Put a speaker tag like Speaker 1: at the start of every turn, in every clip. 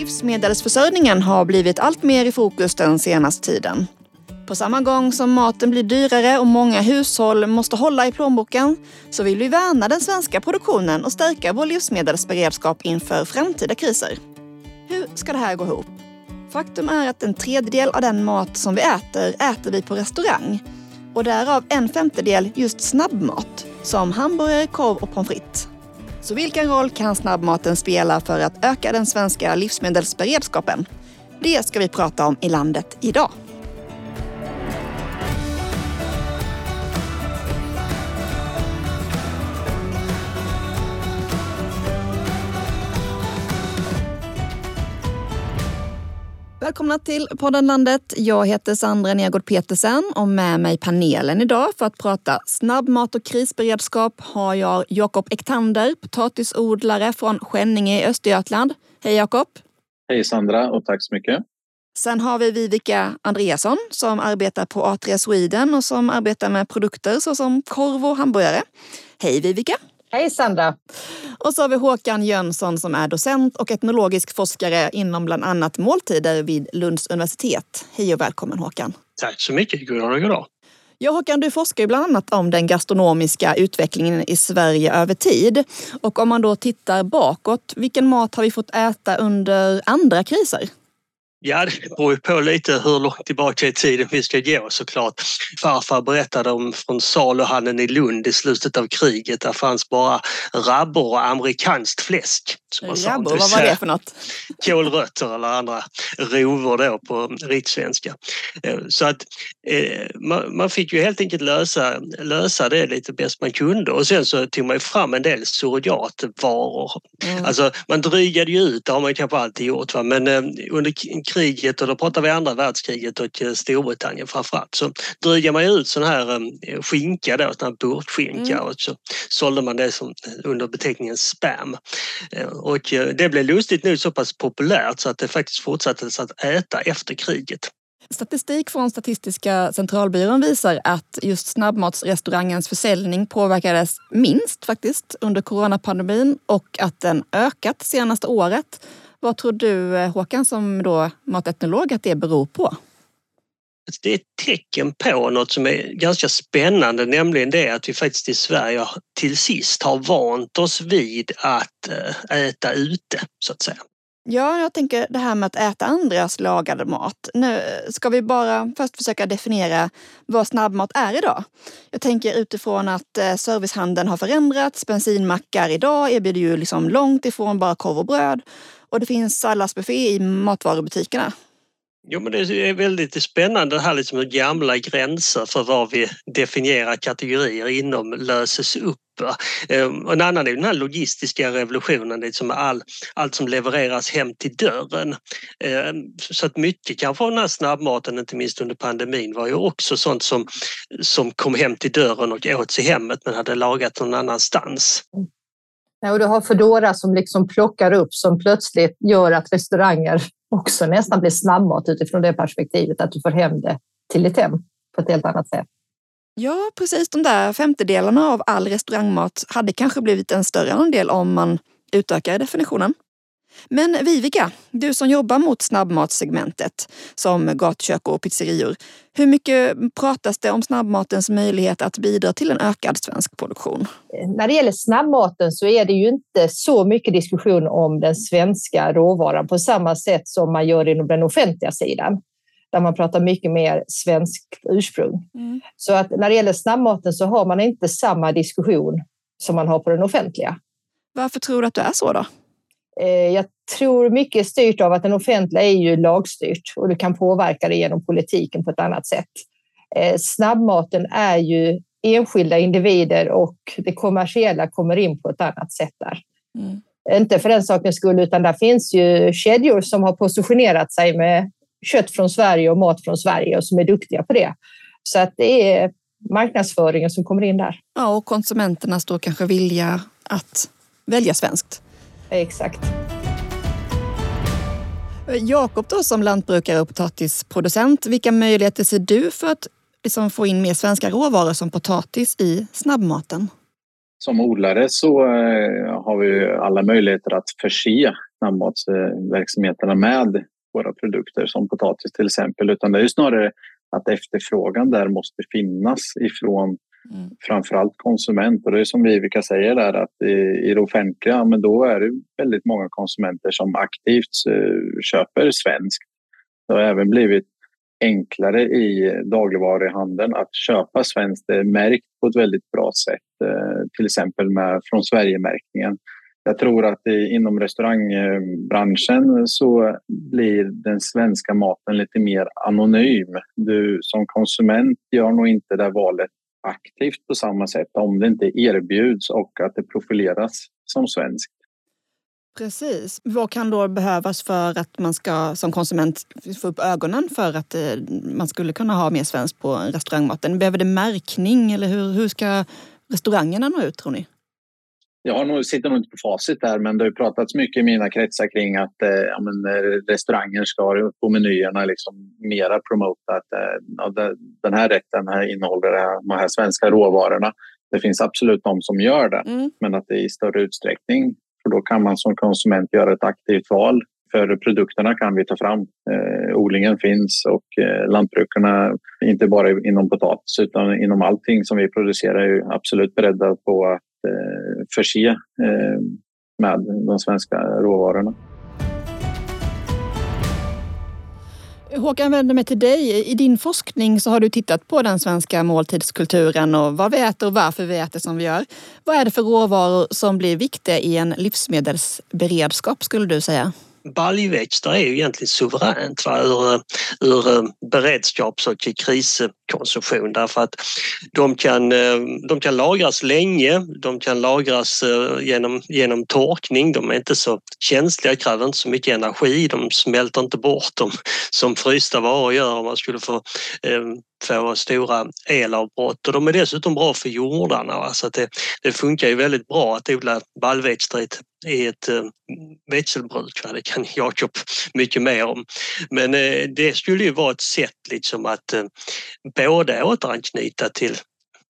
Speaker 1: Livsmedelsförsörjningen har blivit allt mer i fokus den senaste tiden. På samma gång som maten blir dyrare och många hushåll måste hålla i plånboken så vill vi värna den svenska produktionen och stärka vår livsmedelsberedskap inför framtida kriser. Hur ska det här gå ihop? Faktum är att en tredjedel av den mat som vi äter, äter vi på restaurang. Och därav en femtedel just snabbmat, som hamburgare, korv och pommes frites. Så vilken roll kan snabbmaten spela för att öka den svenska livsmedelsberedskapen? Det ska vi prata om i landet idag. Välkomna till podden Landet. Jag heter Sandra Nergård Petersen och med mig panelen idag för att prata snabbmat och krisberedskap har jag Jakob Ektander, potatisodlare från Skänninge i Östergötland. Hej Jakob!
Speaker 2: Hej Sandra och tack så mycket.
Speaker 1: Sen har vi Vivica Andreasson som arbetar på A3 Sweden och som arbetar med produkter såsom korv och hamburgare. Hej Vivica!
Speaker 3: Hej Sandra!
Speaker 1: Och så har vi Håkan Jönsson som är docent och etnologisk forskare inom bland annat måltider vid Lunds universitet. Hej och välkommen Håkan!
Speaker 4: Tack så mycket! God dag, god dag.
Speaker 1: Ja, Håkan, du forskar ju bland annat om den gastronomiska utvecklingen i Sverige över tid. Och om man då tittar bakåt, vilken mat har vi fått äta under andra kriser?
Speaker 4: Ja, det beror ju på lite hur långt tillbaka i tiden vi ska gå såklart. Farfar berättade om från saluhallen i Lund i slutet av kriget. Där fanns bara rabbor och amerikanskt fläsk.
Speaker 1: Rabbor, vad var det för något?
Speaker 4: Kålrötter eller andra rovor då på rikssvenska. Eh, så att eh, man, fick ju helt enkelt lösa, lösa det lite bäst man kunde och sen så tog man ju fram en del surrogatvaror. Mm. Alltså man drygade ju ut, det har man kanske alltid gjort va? men eh, under kriget och då pratar vi andra världskriget och eh, Storbritannien framförallt så drygar man ut sån här eh, skinka då, sån här burkskinka mm. och så sålde man det som, under beteckningen spam. Eh, och det blev lustigt nog så pass populärt så att det faktiskt fortsatte att äta efter kriget.
Speaker 1: Statistik från Statistiska centralbyrån visar att just snabbmatsrestaurangens försäljning påverkades minst faktiskt under coronapandemin och att den ökat senaste året. Vad tror du Håkan som då matetnolog att det beror på?
Speaker 4: Det är ett tecken på något som är ganska spännande, nämligen det att vi faktiskt i Sverige till sist har vant oss vid att eh, äta ute, så att säga.
Speaker 1: Ja, jag tänker det här med att äta andras lagade mat. Nu ska vi bara först försöka definiera vad snabbmat är idag. Jag tänker utifrån att eh, servicehandeln har förändrats. Bensinmackar idag erbjuder ju liksom långt ifrån bara korv och bröd. Och det finns salladsbuffé i matvarubutikerna.
Speaker 4: Jo, men det är väldigt spännande det här liksom hur gamla gränser för vad vi definierar kategorier inom löses upp. Ehm, en annan är den här logistiska revolutionen, liksom all, allt som levereras hem till dörren. Ehm, så att mycket kanske av den här snabbmaten, inte minst under pandemin, var ju också sånt som, som kom hem till dörren och åts i hemmet men hade lagat någon annanstans.
Speaker 3: Ja, och du har Foodora som liksom plockar upp som plötsligt gör att restauranger också nästan blir snabbmat utifrån det perspektivet att du får hem det till ditt hem på ett helt annat sätt.
Speaker 1: Ja, precis. De där femtedelarna av all restaurangmat hade kanske blivit en större andel om man utökar definitionen. Men Vivica, du som jobbar mot snabbmatssegmentet som gatukök och pizzerior. Hur mycket pratas det om snabbmatens möjlighet att bidra till en ökad svensk produktion?
Speaker 3: När det gäller snabbmaten så är det ju inte så mycket diskussion om den svenska råvaran på samma sätt som man gör inom den offentliga sidan där man pratar mycket mer svenskt ursprung. Mm. Så att när det gäller snabbmaten så har man inte samma diskussion som man har på den offentliga.
Speaker 1: Varför tror du att det är så då?
Speaker 3: Eh, jag tror mycket styrt av att den offentliga är ju lagstyrt och du kan påverka det genom politiken på ett annat sätt. Eh, snabbmaten är ju enskilda individer och det kommersiella kommer in på ett annat sätt där. Mm. Inte för den sakens skull, utan där finns ju kedjor som har positionerat sig med kött från Sverige och mat från Sverige och som är duktiga på det. Så att det är marknadsföringen som kommer in där.
Speaker 1: Ja, och konsumenternas då kanske vilja att välja svenskt.
Speaker 3: Exakt.
Speaker 1: Jakob då som lantbrukare och potatisproducent, vilka möjligheter ser du för att liksom få in mer svenska råvaror som potatis i snabbmaten?
Speaker 2: Som odlare så eh, har vi alla möjligheter att förse snabbmatsverksamheterna med våra produkter som potatis till exempel. Utan det är ju snarare att efterfrågan där måste finnas ifrån mm. framförallt konsumenter. Det är som Vivica säger där att i, i det offentliga, men då är det väldigt många konsumenter som aktivt eh, köper svenskt. Det har även blivit enklare i dagligvaruhandeln att köpa svenskt. Det är märkt på ett väldigt bra sätt, eh, till exempel med från Sverige-märkningen. Jag tror att inom restaurangbranschen så blir den svenska maten lite mer anonym. Du som konsument gör nog inte det valet aktivt på samma sätt om det inte erbjuds och att det profileras som svenskt.
Speaker 1: Precis. Vad kan då behövas för att man ska som konsument få upp ögonen för att eh, man skulle kunna ha mer svenskt på restaurangmaten? Behöver det märkning eller hur, hur ska restaurangerna nå ut tror ni?
Speaker 2: Jag nog, sitter nog inte på facit där, men det har pratats mycket i mina kretsar kring att eh, ja, eh, restauranger ska på menyerna liksom mera promota att eh, ja, den här rätten här innehåller de här svenska råvarorna. Det finns absolut de som gör det, mm. men att det är i större utsträckning. För då kan man som konsument göra ett aktivt val. För produkterna kan vi ta fram. Eh, odlingen finns och eh, lantbrukarna, inte bara inom potatis utan inom allting som vi producerar, är absolut beredda på att Eh, förse eh, med de svenska råvarorna.
Speaker 1: Håkan, vänder mig till dig. I din forskning så har du tittat på den svenska måltidskulturen och vad vi äter och varför vi äter som vi gör. Vad är det för råvaror som blir viktiga i en livsmedelsberedskap skulle du säga?
Speaker 4: Baljväxter är ju egentligen suveränt va, ur, ur eh, beredskaps och kriskonsumtion därför att de kan, eh, de kan lagras länge, de kan lagras eh, genom, genom torkning, de är inte så känsliga, kräver inte så mycket energi, de smälter inte bort dem som frysta varor gör om man skulle få få stora elavbrott och de är dessutom bra för jordarna. Va? Så det, det funkar ju väldigt bra att odla baljväxter i ett, i ett växelbruk. Va? Det kan Jakob mycket mer om. Men uh, det skulle ju vara ett sätt liksom att uh, både återanknyta till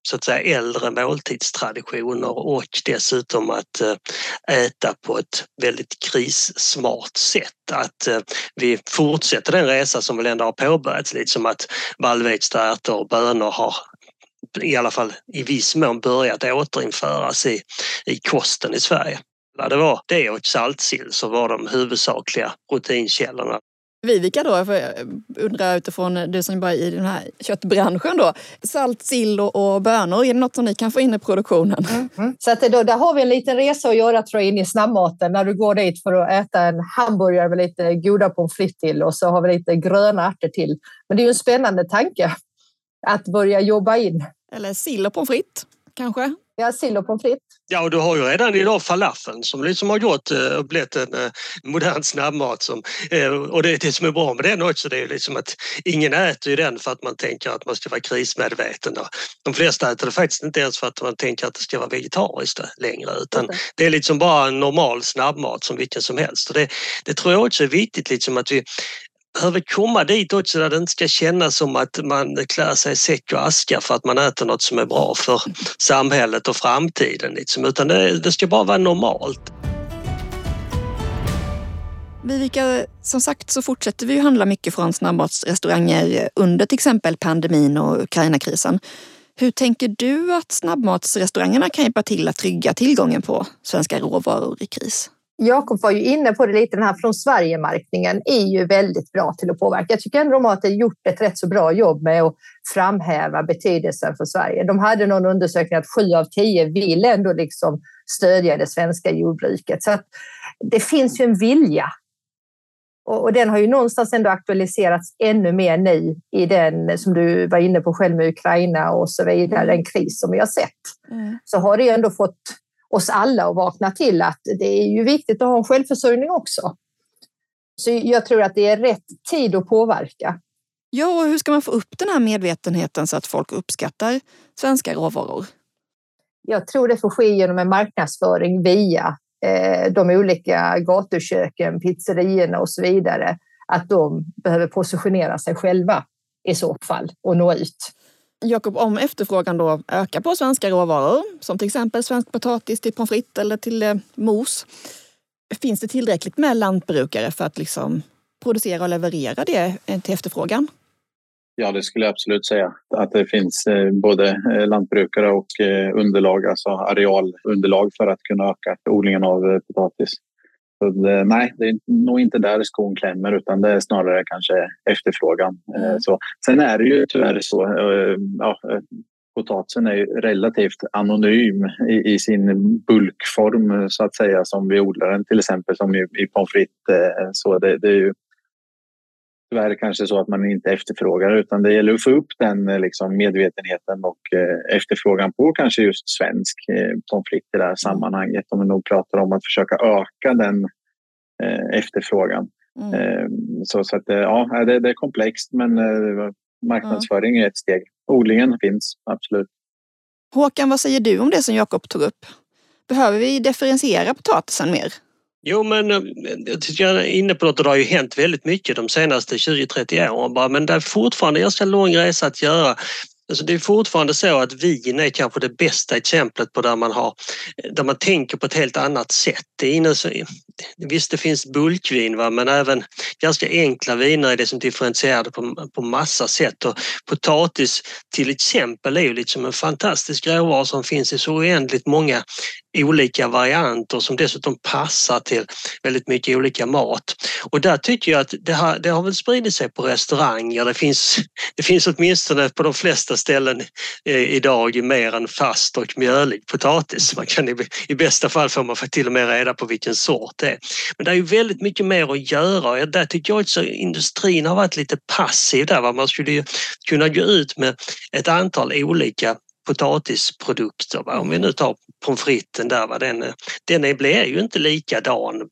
Speaker 4: så att säga äldre måltidstraditioner och dessutom att eh, äta på ett väldigt krissmart sätt. Att eh, vi fortsätter den resa som väl ändå har påbörjats, lite som att vallväxtärtor och bönor har i alla fall i viss mån börjat återinföras i, i kosten i Sverige. Det var det och saltsill som var de huvudsakliga proteinkällorna
Speaker 1: Vivica då, för jag undrar utifrån du som jobbar i den här köttbranschen då. Salt, sill och bönor, är det något som ni kan få in i produktionen? Mm.
Speaker 3: Mm. Så att då, där har vi en liten resa att göra tror jag in i snabbmaten när du går dit för att äta en hamburgare med lite goda pommes frites till och så har vi lite gröna ärtor till. Men det är ju en spännande tanke att börja jobba in.
Speaker 1: Eller sill och pommes frites kanske?
Speaker 3: Ja, sill och pommes frites.
Speaker 4: Ja, och du har ju redan idag falafeln som liksom har gått eh, och blivit en eh, modern snabbmat. Som, eh, och det, det som är bra med den också det är liksom att ingen äter den för att man tänker att man ska vara krismedveten. Då. De flesta äter det faktiskt inte ens för att man tänker att det ska vara vegetariskt längre utan mm. det är liksom bara en normal snabbmat som vilken som helst. Och det, det tror jag också är viktigt liksom att vi behöver komma dit också där det inte ska kännas som att man klär sig i säck och aska för att man äter något som är bra för samhället och framtiden. Liksom. Utan det, det ska bara vara normalt.
Speaker 1: Vivica, som sagt så fortsätter vi ju handla mycket från snabbmatsrestauranger under till exempel pandemin och Ukraina-krisen. Hur tänker du att snabbmatsrestaurangerna kan hjälpa till att trygga tillgången på svenska råvaror i kris?
Speaker 3: Jakob var ju inne på det lite, den här från Sverige-märkningen är ju väldigt bra till att påverka. Jag tycker ändå de har gjort ett rätt så bra jobb med att framhäva betydelsen för Sverige. De hade någon undersökning att sju av tio vill ändå liksom stödja det svenska jordbruket. Så det finns ju en vilja. Och, den har ju någonstans ändå aktualiserats ännu mer nu i den som du var inne på själv med Ukraina och så vidare, mm. den kris som vi har sett. Mm. Så har det ändå fått oss alla att vakna till att det är ju viktigt att ha en självförsörjning också. Så jag tror att det är rätt tid att påverka.
Speaker 1: Ja, och hur ska man få upp den här medvetenheten så att folk uppskattar svenska råvaror?
Speaker 3: Jag tror det får ske genom en marknadsföring via eh, de olika gatuköken, pizzerierna och så vidare. Att de behöver positionera sig själva i så fall och nå ut.
Speaker 1: Jakob, om efterfrågan då ökar på svenska råvaror, som till exempel svensk potatis till pommes frites eller till eh, mos. finns det tillräckligt med lantbrukare för att liksom producera och leverera det eh, till efterfrågan?
Speaker 2: Ja, det skulle jag absolut säga. Att det finns eh, både eh, lantbrukare och underlag, alltså arealunderlag för att kunna öka odlingen av potatis. Det, nej, det är nog inte där skon klämmer utan det är snarare kanske efterfrågan. Mm. Så, sen är det ju tyvärr så, ja, potatisen är relativt anonym i, i, sin bulkform så att säga som vi odlar den till exempel som i, i pommes frites. Så det, det är ju tyvärr kanske så att man inte efterfrågar utan det gäller att få upp den eh, liksom, medvetenheten och eh, efterfrågan på kanske just svensk eh, pommes frites i det här sammanhanget. Om vi nog pratar om att försöka öka den eh, efterfrågan. Mm. Eh, så, så att, eh, ja, det, det, är komplext men eh, marknadsföring är ett steg. Odlingen finns, absolut.
Speaker 1: Håkan, vad säger du om det som Jakob tog upp? Behöver vi differentiera potatisen mer?
Speaker 4: Jo, men eh, jag tycker jag är inne på något och det har ju hänt väldigt mycket de senaste 20-30 åren. men det är fortfarande en ganska lång resa att göra. Alltså det är fortfarande så att vin är kanske det bästa exemplet på där man, har, eh, där man tänker på ett helt annat sätt. Det är så, visst, det finns bulkvin va? men även ganska enkla viner är det som differentierade på, på massa sätt. Och potatis till exempel är ju liksom en fantastisk råvara som finns i så oändligt många olika varianter som dessutom passar till väldigt mycket olika mat. Och där tycker jag att det har, det har väl spridit sig på restauranger. Det finns, det finns åtminstone på de flesta ställen eh, idag mer än fast och mjölig potatis. Man kan i, i bästa fall får man till och med reda på vilken sort det är. Men det är ju väldigt mycket mer att göra och där tycker jag att industrin har varit lite passiv där. Man skulle ju kunna gå ut med ett antal olika potatisprodukter. Va? Om vi nu tar pommes fritesen där, va? Den, den blir ju inte likadan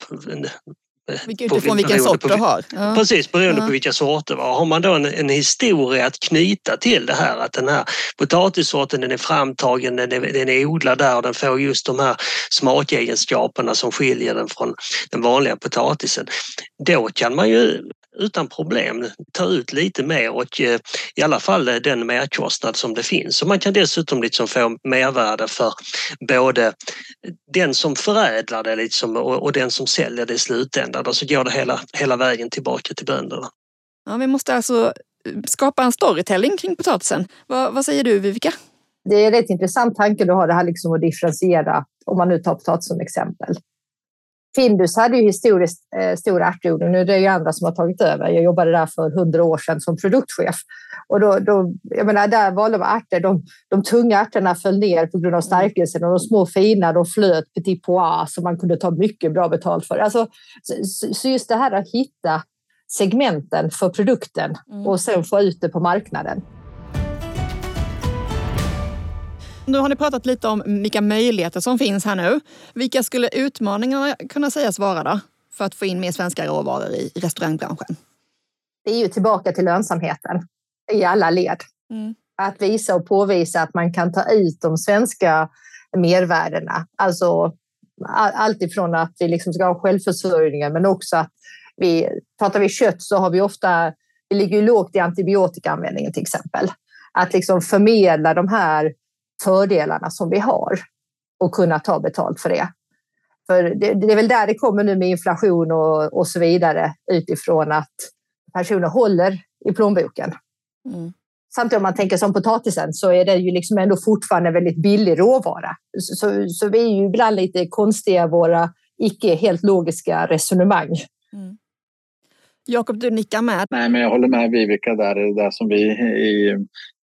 Speaker 1: utifrån vilken sort
Speaker 4: på,
Speaker 1: du har.
Speaker 4: Ja. Precis, beroende ja. på vilka sorter. Va? Har man då en, en, historia att knyta till det här att den här potatissorten den är framtagen, den är, den är odlad där och den får just de här smakegenskaperna som skiljer den från den vanliga potatisen. Då kan man ju utan problem ta ut lite mer och eh, i alla fall den merkostnad som det finns. Och man kan dessutom liksom få mervärde för både den som förädlar det liksom och, den som säljer det i slutändan. Och så går det hela, hela vägen tillbaka till bönderna.
Speaker 1: Ja, vi måste alltså skapa en storytelling kring potatisen. Vad, vad säger du Vivica?
Speaker 3: Det är en rätt intressant tanke du har det här liksom att differentiera, om man nu tar potatis som exempel. Findus hade ju historiskt eh, stor ärtodling. Nu är det ju andra som har tagit över. Jag jobbade där för hundra år sedan som produktchef. Och då, då, jag menar, där valde man ärtor. De, de tunga ärtorna föll ner på grund av stärkelsen och de små fina de flöt petit pois som man kunde ta mycket bra betalt för. Alltså, så, så just det här att hitta segmenten för produkten mm. och sen få ut det på marknaden.
Speaker 1: Nu har ni pratat lite om vilka möjligheter som finns här nu. Vilka skulle utmaningarna kunna sägas vara då? För att få in mer svenska råvaror i restaurangbranschen?
Speaker 3: Det är ju tillbaka till lönsamheten i alla led. Mm. Att visa och påvisa att man kan ta ut de svenska mervärdena. Alltså allt ifrån att vi liksom ska ha självförsörjningen men också att vi, pratar vi kött så har vi ofta, vi ligger lågt i antibiotikaanvändningen till exempel. Att liksom förmedla de här fördelarna som vi har och kunna ta betalt för det. För det, det är väl där det kommer nu med inflation och, och så vidare utifrån att personer håller i plånboken. Mm. Samtidigt om man tänker som potatisen så är det ju liksom ändå fortfarande väldigt billig råvara. Så, så vi är ju ibland lite konstiga våra icke helt logiska resonemang. Mm.
Speaker 1: Jakob, du nickar med.
Speaker 2: Nej, men jag håller med Vivica där. Det som vi i,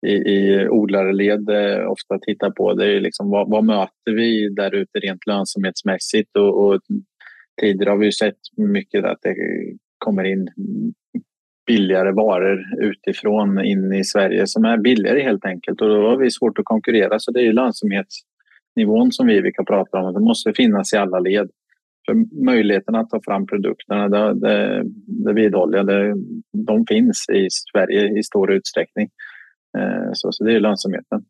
Speaker 2: i, i odlarled eh, ofta tittar på det är liksom vad, vad möter vi där ute rent lönsamhetsmässigt och, och tidigare har vi sett mycket att det kommer in billigare varor utifrån in i Sverige som är billigare helt enkelt och då har vi svårt att konkurrera så det är lönsamhetsnivån som Vivica pratar om. Det måste finnas i alla led. För möjligheten att ta fram produkterna, det, det, det vidhåller jag, det, de finns i Sverige i stor utsträckning. Eh, så, så det är lönsamheten.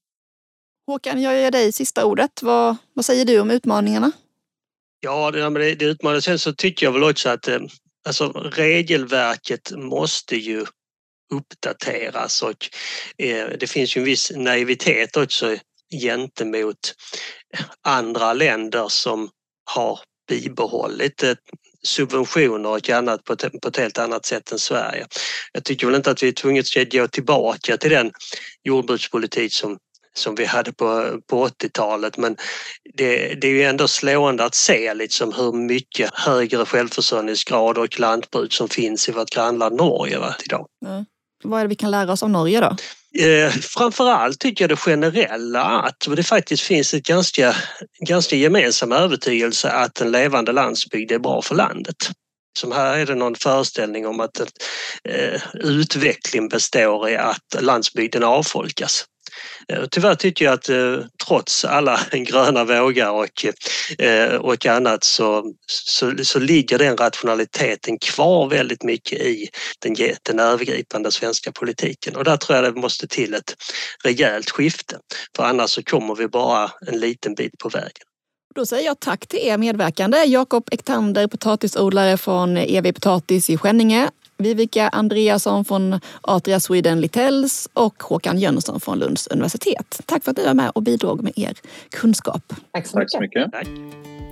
Speaker 1: Håkan, jag ger dig sista ordet. Vad, vad säger du om utmaningarna?
Speaker 4: Ja, det, det, det utmanar. Sen så tycker jag väl också att eh, alltså, regelverket måste ju uppdateras och eh, det finns ju en viss naivitet också gentemot andra länder som har bibehållit eh, subventioner och annat på ett, på ett helt annat sätt än Sverige. Jag tycker väl inte att vi är tvungna att gå tillbaka till den jordbrukspolitik som som vi hade på, på 80-talet men det, det är ju ändå slående att se liksom hur mycket högre självförsörjningsgrad och lantbruk som finns i vårt grannland Norge va, idag. Mm.
Speaker 1: Vad är det vi kan lära oss av Norge då?
Speaker 4: Eh, framförallt tycker jag det generella att det faktiskt finns ett ganska, ganska gemensam övertygelse att en levande landsbygd är bra för landet. Som här är det någon föreställning om att eh, utveckling består i att landsbygden avfolkas. Eh, tyvärr tycker jag att eh, trots alla gröna vågar och, eh, och annat så, så, så ligger den rationaliteten kvar väldigt mycket i den, den övergripande svenska politiken och där tror jag det måste till ett rejält skifte för annars så kommer vi bara en liten bit på vägen.
Speaker 1: Då säger jag tack till er medverkande. Jakob Ektander, potatisodlare från EV Potatis i Skänninge Vivica Andreasson från Atria Sweden Littells och Håkan Jönsson från Lunds universitet. Tack för att ni var med och bidrog med er kunskap.
Speaker 3: Tack så mycket. Tack så mycket. Tack.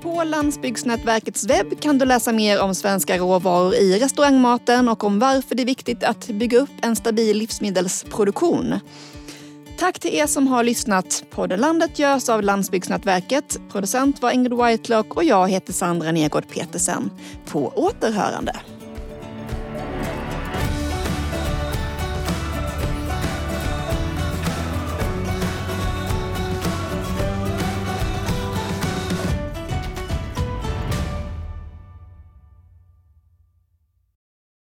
Speaker 1: På Landsbygdsnätverkets webb kan du läsa mer om svenska råvaror i restaurangmaten och om varför det är viktigt att bygga upp en stabil livsmedelsproduktion. Tack till er som har lyssnat. Podden Landet görs av Landsbygdsnätverket. Producent var Ingrid Whitelock och jag heter Sandra Nergård Petersen. På återhörande.